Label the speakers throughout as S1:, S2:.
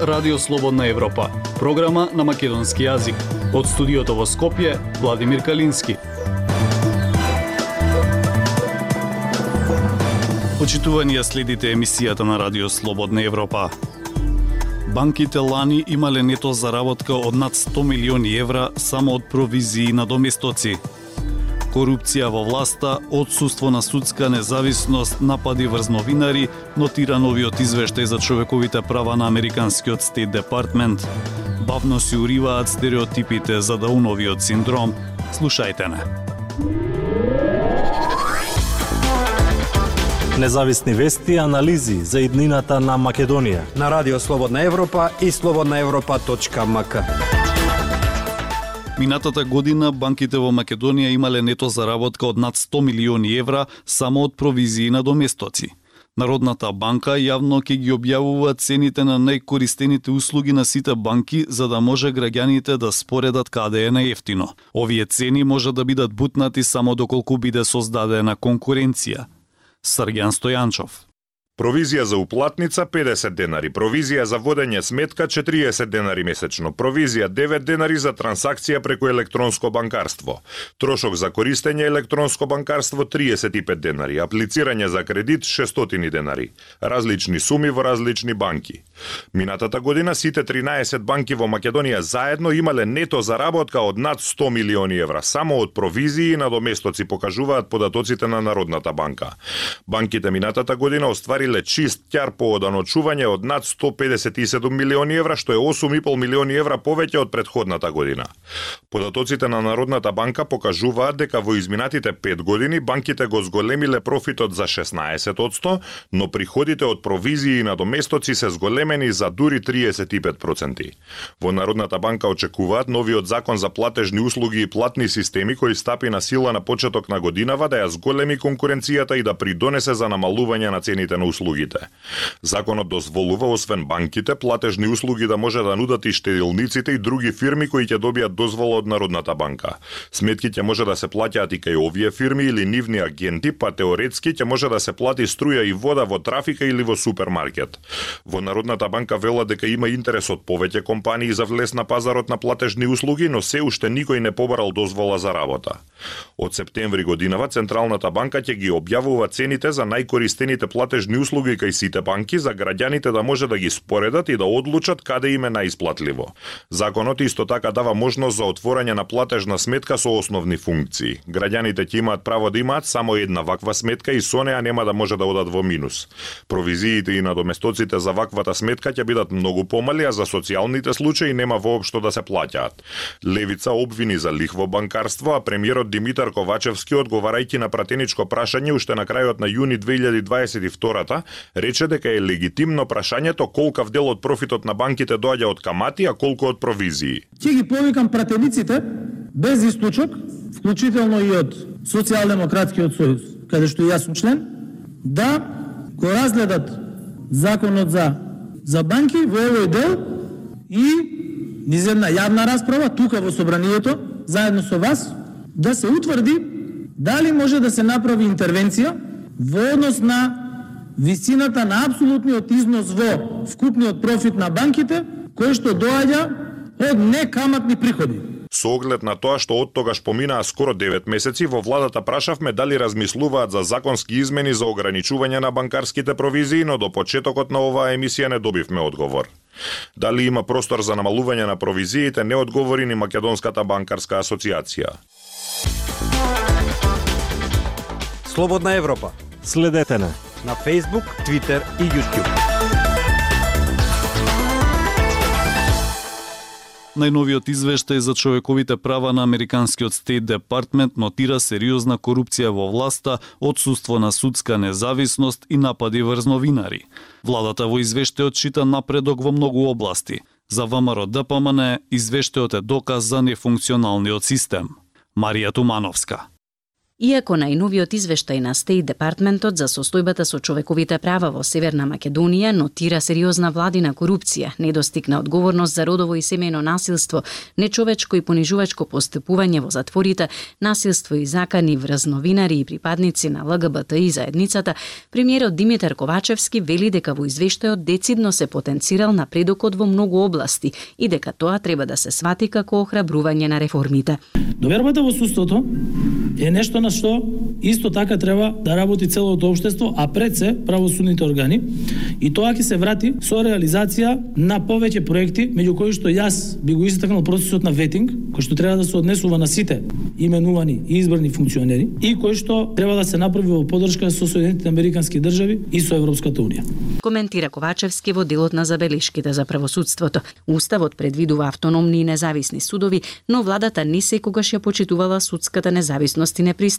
S1: Радио Слободна Европа, програма на македонски јазик. Од студиото во Скопје, Владимир Калински. Почитување следите емисијата на Радио Слободна Европа. Банките лани имале нето заработка од над 100 милиони евра само од провизии на доместоци корупција во власта, одсуство на судска независност, напади врз новинари, нотира новиот извештај за човековите права на Американскиот Стейт Департмент. Бавно си уриваат стереотипите за Дауновиот синдром. Слушајте не.
S2: Независни вести и анализи за иднината на Македонија.
S3: На Радио Слободна Европа и слободнаевропа.мк.
S1: Минатата година банките во Македонија имале нето заработка од над 100 милиони евра само од провизии на доместоци. Народната банка јавно ќе ги објавува цените на најкористените услуги на сите банки за да може граѓаните да споредат каде е најефтино. Овие цени може да бидат бутнати само доколку биде создадена конкуренција. Срѓан Стојанчов
S4: Провизија за уплатница 50 денари, провизија за водење сметка 40 денари месечно, провизија 9 денари за трансакција преку електронско банкарство, трошок за користење електронско банкарство 35 денари, аплицирање за кредит 600 денари, различни суми во различни банки. Минатата година сите 13 банки во Македонија заедно имале нето заработка од над 100 милиони евра, само од провизии на доместоци покажуваат податоците на Народната банка. Банките минатата година оствари оствариле чист ќар по оданочување од над 157 милиони евра, што е 8,5 милиони евра повеќе од предходната година. Податоците на Народната банка покажуваат дека во изминатите 5 години банките го зголемиле профитот за 16%, но приходите од провизии на доместоци се зголемени за дури 35%. Во Народната банка очекуваат новиот закон за платежни услуги и платни системи кој стапи на сила на почеток на годинава да ја зголеми конкуренцијата и да придонесе за намалување на цените на услуги услугите. Законот дозволува освен банките платежни услуги да може да нудат и штедилниците и други фирми кои ќе добијат дозвола од Народната банка. Сметки ќе може да се плаќаат и кај овие фирми или нивни агенти, па теоретски ќе може да се плати струја и вода во трафика или во супермаркет. Во Народната банка вела дека има интерес од повеќе компании за влез на пазарот на платежни услуги, но се уште никој не побарал дозвола за работа. Од септември годинава Централната банка ќе ги објавува цените за најкористените платежни услуги кај сите банки за граѓаните да може да ги споредат и да одлучат каде им е најисплатливо. Законот исто така дава можност за отворање на платежна сметка со основни функции. Граѓаните ќе имаат право да имаат само една ваква сметка и со неа нема да може да одат во минус. Провизиите и надоместоците за ваквата сметка ќе бидат многу помали, а за социјалните случаи нема воопшто да се плаќаат. Левица обвини за лихво банкарство, а премиерот Димитар Ковачевски одговарајќи на пратеничко прашање уште на крајот на јуни 2022 банката, рече дека е легитимно прашањето колкав дел од профитот на банките доаѓа од камати, а колку од провизии.
S5: Ќе ги повикам пратениците без источок, вклучително и од Социјалдемократскиот сојуз, каде што јас сум член, да го разгледат законот за за банки во овој дел и низ една јавна расправа тука во собранието заедно со вас да се утврди дали може да се направи интервенција во однос на висината на апсолутниот износ во вкупниот профит на банките, кој што доаѓа од некаматни приходи.
S4: Со оглед на тоа што од тогаш поминаа скоро 9 месеци, во владата прашавме дали размислуваат за законски измени за ограничување на банкарските провизии, но до почетокот на оваа емисија не добивме одговор. Дали има простор за намалување на провизиите, не одговори ни Македонската банкарска асоциација.
S3: Слободна Европа.
S2: Следете на
S3: на Facebook, Twitter и YouTube.
S1: Најновиот извештај за човековите права на Американскиот Стейт Департмент нотира сериозна корупција во власта, одсуство на судска независност и напади врз новинари. Владата во извештајот чита напредок во многу области. За ВМРО ДПМН извештајот е доказ за нефункционалниот систем. Марија Тумановска
S6: Иако најновиот извештај на Стейт Департментот за состојбата со човековите права во Северна Македонија нотира сериозна владина корупција, недостиг на одговорност за родово и семејно насилство, нечовечко и понижувачко постапување во затворите, насилство и закани врз новинари и припадници на ЛГБТИ заедницата, премиерот Димитар Ковачевски вели дека во извештајот децидно се потенцирал напредокот во многу области и дека тоа треба да се свати како охрабрување на реформите.
S5: Довербата во судството е нешто на што исто така треба да работи целото општество, а пред се правосудните органи. И тоа ќе се врати со реализација на повеќе проекти, меѓу кои што јас би го истакнал процесот на ветинг, кој што треба да се однесува на сите именувани и избрани функционери и кој што треба да се направи во поддршка со Соединетите Американски држави и со Европската унија.
S6: Коментира Ковачевски во делот на забелешките за правосудството. Уставот предвидува автономни и независни судови, но владата не секогаш ја почитувала судската независност и непристрасност.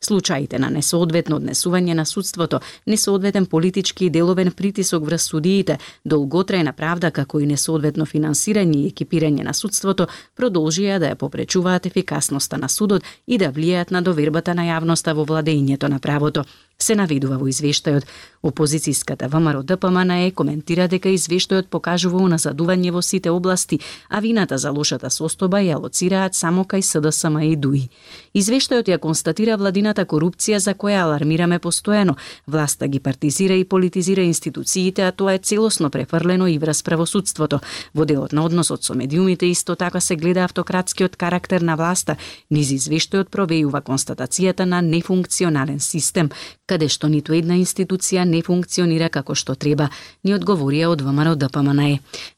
S6: Случаите на несоодветно однесување на судството, несоодветен политички и деловен притисок врз судиите, долготрајна правда како и несоодветно финансирање и екипирање на судството продолжија да ја попречуваат ефикасноста на судот и да влијаат на довербата на јавноста во владењето на правото се наведува во извештајот. Опозицијската ВМРО ДПМН е коментира дека извештајот покажува уназадување во сите области, а вината за лошата состојба ја лоцираат само кај СДСМ и ДУИ. Извештајот ја констатира владината корупција за која алармираме постојано. Власта ги партизира и политизира институциите, а тоа е целосно префрлено и врз правосудството. Во делот на односот со медиумите исто така се гледа автократскиот карактер на власта. Низ извештајот провејува констатацијата на нефункционален систем, каде што ниту една институција не функционира како што треба, ни одговорија од ВМРО ДПМНЕ.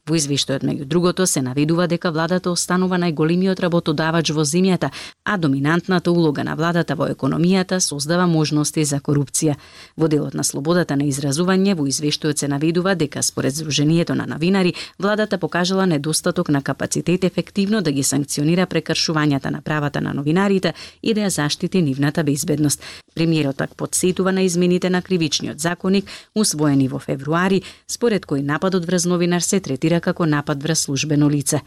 S6: Во извештајот меѓу другото се наведува дека владата останува најголемиот работодавач во земјата, а доминантната улога на владата во економијата создава можности за корупција. Во делот на слободата на изразување во извештајот се наведува дека според Сдруженијето на новинари, владата покажала недостаток на капацитет ефективно да ги санкционира прекршувањата на правата на новинарите и да ја заштити нивната безбедност. Премиерот так подсетува посветува на измените на кривичниот законник, усвоени во февруари, според кој нападот врз новинар се третира како напад врз службено лице.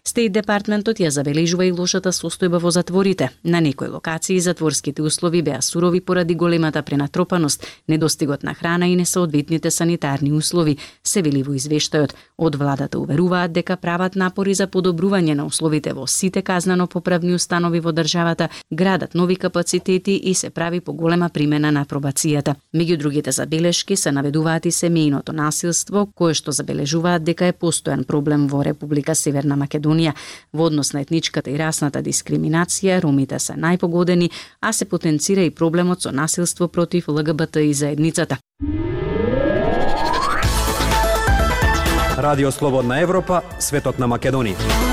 S6: Стейт департментот ја забележува и лошата состојба во затворите. На некои локации затворските услови беа сурови поради големата пренатропаност, недостигот на храна и несоодветните санитарни услови, се вели во извештајот. Од владата уверуваат дека прават напори за подобрување на условите во сите казнано поправни установи во државата, градат нови капацитети и се прави поголема примена на пробацијата. Меѓу другите забелешки се наведуваат и семејното насилство, кое што забележуваат дека е постојан проблем во Република Северна Македонија Македонија. Во однос на етничката и расната дискриминација, ромите се најпогодени, а се потенцира и проблемот со насилство против ЛГБТ и заедницата.
S3: Радио Слободна Европа, светот на Македонија.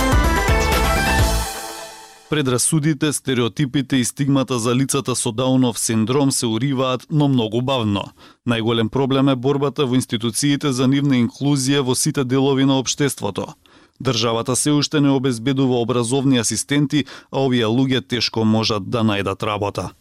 S1: Предрасудите, стереотипите и стигмата за лицата со Даунов синдром се уриваат, но многу бавно. Најголем проблем е борбата во институциите за нивна инклузија во сите делови на обштеството. Државата се уште не обезбедува образовни асистенти, а овие луѓе тешко можат да најдат работа.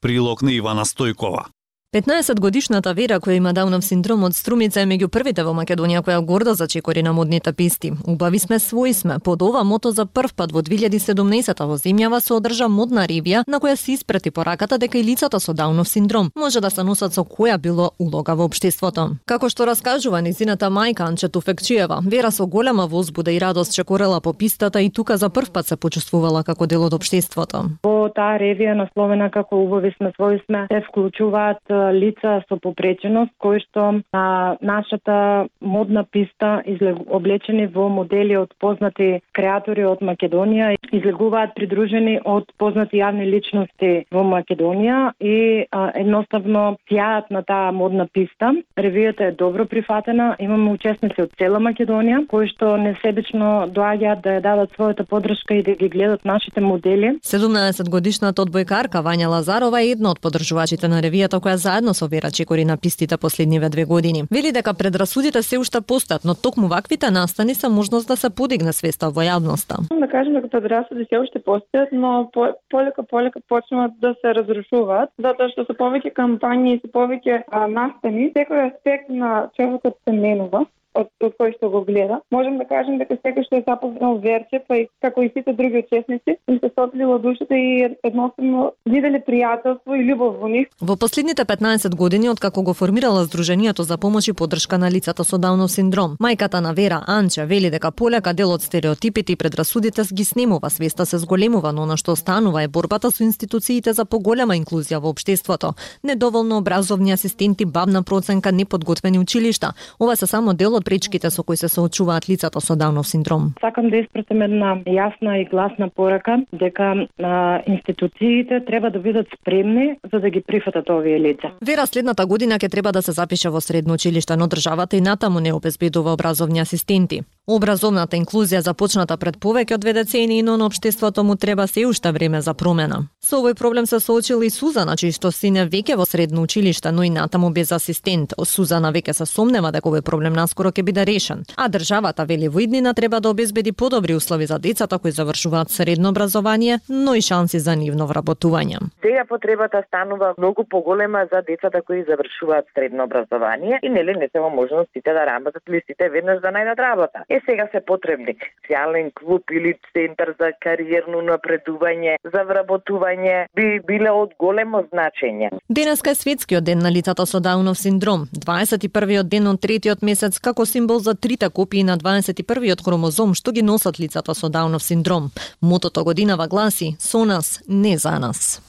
S1: Прилог на Ивана Стојкова.
S7: 15 годишната Вера која има Даунов синдром од Струмица е меѓу првите во Македонија која горда зачекори на модните писти. Убави сме, свои сме. Под ова мото за прв пат во 2017 во земјава се одржа модна ревија на која се испрати пораката дека и лицата со Даунов синдром може да се носат со која било улога во општеството. Како што раскажува низината мајка Анче Туфекчиева, Вера со голема возбуда и радост чекорела по пистата и тука за прв пат се почувствувала како дел од општеството.
S8: Во таа ревија насловена како убави сме свои сме се вклучуваат лица со попреченост кои што на нашата модна писта облечени во модели од познати креатори од Македонија излегуваат придружени од познати јавни личности во Македонија и а, едноставно сјаат на таа модна писта. Ревијата е добро прифатена, имаме учесници од цела Македонија кои што несебично доаѓаат да ја дадат својата поддршка и да ги гледат нашите модели.
S7: 17 годишната одбојкарка Вања Лазарова е една од поддржувачите на ревијата која заедно со Вера Чекори на пистите последниве две години. Вели дека предрасудите се уште постојат, но токму ваквите настани се можност да се подигне свеста во јавноста.
S9: Да кажем дека предрасуди се уште постојат, но по, полека полека почнуваат да се разрушуваат, затоа што се повеќе кампањи и се повеќе настани, секој аспект на човекот се менува од, од кој што го гледа. Можем да кажем дека секој што е запознал Верче, па и како и сите други учесници, им се сотлило душата и едноставно виделе пријателство и љубов во нив.
S7: Во последните 15 години од како го формирала Сдруженијето за помош и поддршка на лицата со Даунов синдром, мајката на Вера Анча вели дека полека дел од стереотипите и предрасудите ги снемува, свеста се зголемува, но на што станува е борбата со институциите за поголема инклузија во општеството. Недоволно образовни асистенти, бавна проценка, неподготвени училишта. Ова се само дел од пречките со кои се соочуваат лицата со Даунов синдром.
S8: Сакам да испратам една јасна и гласна порака дека а, институциите треба да бидат спремни за да ги прифатат овие лица.
S7: Вера следната година ќе треба да се запише во средно училиште, но државата и натаму не обезбедува образовни асистенти. Образовната инклузија започната пред повеќе од две децении, но на општеството му треба се уште време за промена. Со овој проблем се соочила и Сузана, чиј што сине веќе во средно училиште, но и натаму без асистент. Сузана веќе се сомнева дека овој проблем наскоро ќе биде решен. А државата вели во иднина треба да обезбеди подобри услови за децата кои завршуваат средно образование, но и шанси за нивно вработување.
S10: Сега потребата станува многу поголема за децата кои завршуваат средно образование и нели не се во можност сите да работат или сите веднаш да најдат работа. Е сега се потребни социјален клуб или центар за кариерно напредување, за вработување би биле од големо значење.
S7: Денеска е светскиот ден на лицата со Даунов синдром. 21 ден од третиот месец како символ за трите копии на 21-иот хромозом што ги носат лицата со Даунов синдром. Мотото годинава гласи «Со нас, не за нас».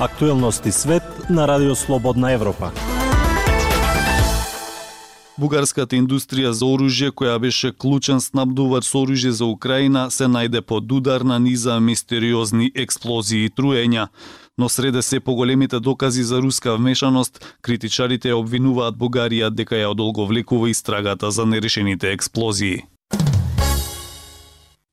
S2: Актуелности свет на Радио Слободна Европа.
S1: Бугарската индустрија за оружје, која беше клучен снабдувач со оружје за Украина, се најде под удар на низа мистериозни експлозии и труења. Но среде се поголемите докази за руска вмешаност, критичарите обвинуваат Бугарија дека ја одолговлекува истрагата за нерешените експлозии.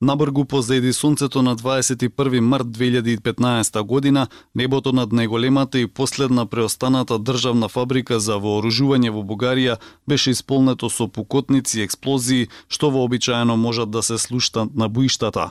S1: Набргу позади сонцето на 21 март 2015 година, небото над најголемата и последна преостаната државна фабрика за вооружување во Бугарија беше исполнето со пукотници и експлозии, што вообичаено можат да се слуштат на буиштата.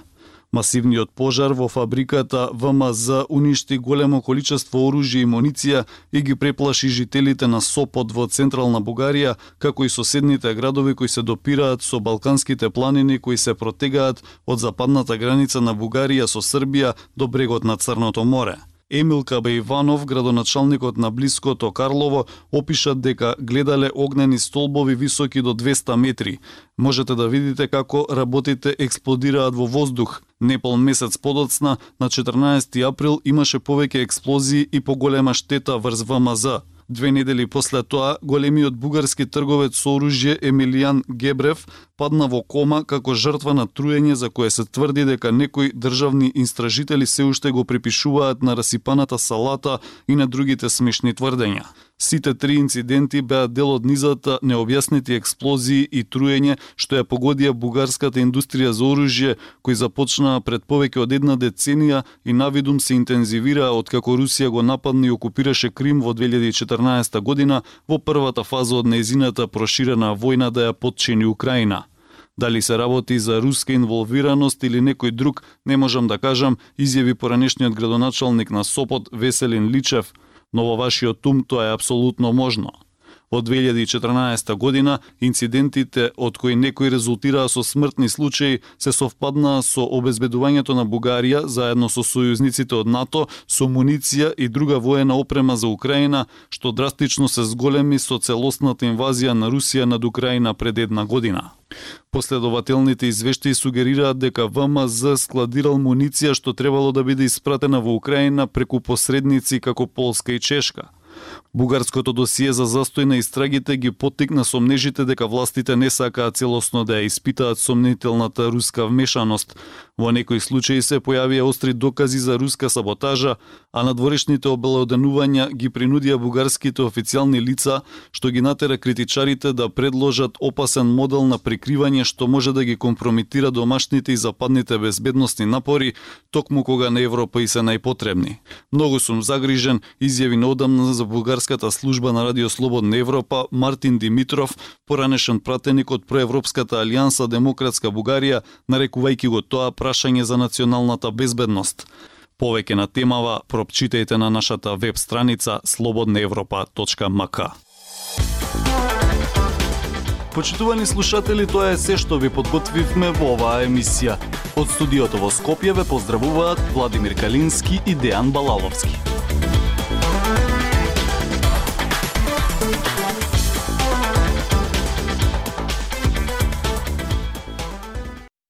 S1: Масивниот пожар во фабриката ВМЗ уништи големо количество оружје и муниција и ги преплаши жителите на Сопот во централна Бугарија, како и соседните градови кои се допираат со Балканските планини кои се протегаат од западната граница на Бугарија со Србија до брегот на Црното море. Емил Кабеиванов, градоначалникот на блиското Карлово, опиша дека гледале огнени столбови високи до 200 метри. Можете да видите како работите експлодираат во воздух. Непол месец подоцна, на 14 април, имаше повеќе експлозии и поголема штета врз ВМЗ. Две недели после тоа, големиот бугарски трговец со оружје Емилијан Гебрев падна во кома како жртва на труење за кое се тврди дека некои државни истражители се уште го припишуваат на расипаната салата и на другите смешни тврдења. Сите три инциденти беа дел од низата необјаснети експлозии и труење што ја погодија бугарската индустрија за оружје, кои започнаа пред повеќе од една деценија и навидум се интензивираа откако Русија го нападна и окупираше Крим во 2014 година во првата фаза од неизината проширена војна да ја подчини Украина. Дали се работи за руска инволвираност или некој друг, не можам да кажам, изјави поранешниот градоначалник на Сопот Веселин Личев – но во вашиот ум тоа е апсолутно можно. Во 2014 година инцидентите од кои некои резултираа со смртни случаи се совпаднаа со обезбедувањето на Бугарија заедно со сојузниците од НАТО со муниција и друга воена опрема за Украина, што драстично се зголеми со целосната инвазија на Русија над Украина пред една година. Последователните извештаи сугерираат дека ВМЗ складирал муниција што требало да биде испратена во Украина преку посредници како Полска и Чешка. Бугарското досие за застој на истрагите ги поттикна сомнежите дека властите не сакаат целосно да ја испитаат сомнителната руска вмешаност. Во некои случаи се појавија остри докази за руска саботажа, а надворешните обелоденувања ги принудија бугарските официјални лица, што ги натера критичарите да предложат опасен модел на прикривање што може да ги компромитира домашните и западните безбедностни напори, токму кога на Европа и се најпотребни. Многу сум загрижен, изјави наодамна за бугарската служба на Радио Слободна Европа Мартин Димитров, поранешен пратеник од Проевропската алијанса Демократска Бугарија, нарекувајќи го тоа прашање за националната безбедност. Повеќе на темава пропчитајте на нашата веб страница slobodnaevropa.mk. Почитувани слушатели, тоа е се што ви подготвивме во оваа емисија. Од студиото во Скопје ве поздравуваат Владимир Калински и Дејан Балаловски.